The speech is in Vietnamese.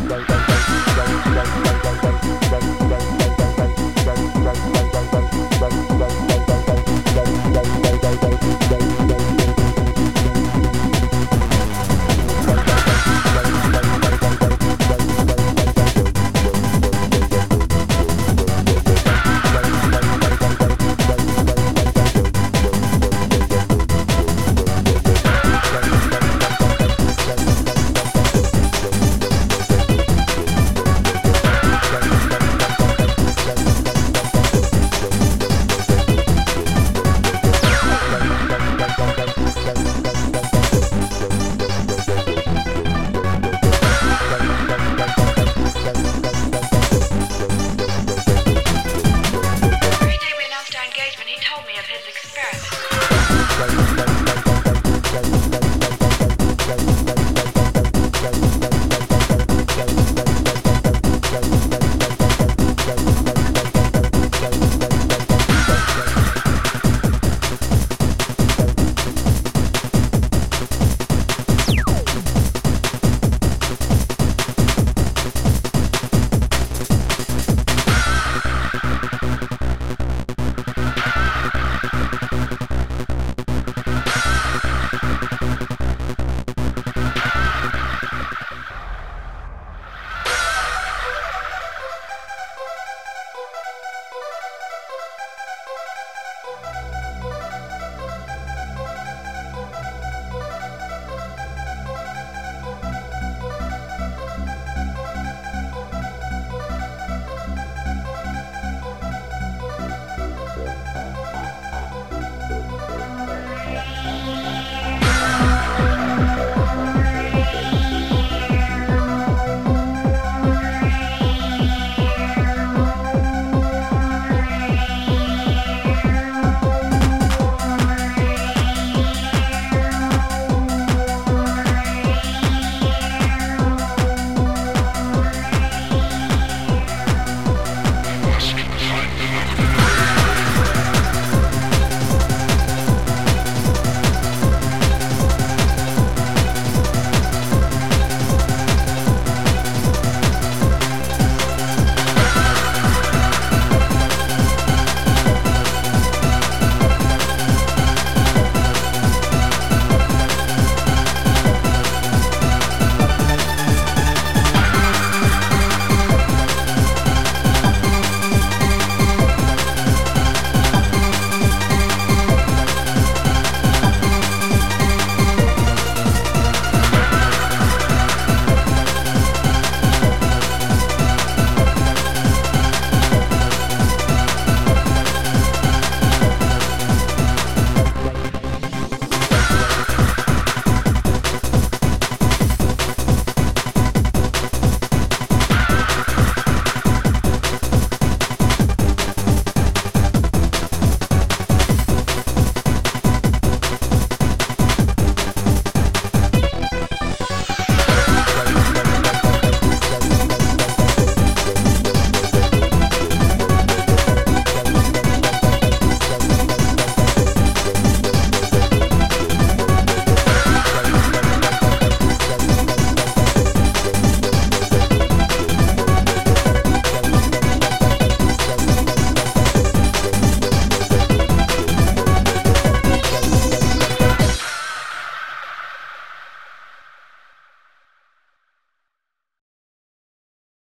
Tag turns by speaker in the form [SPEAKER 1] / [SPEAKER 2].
[SPEAKER 1] Bye.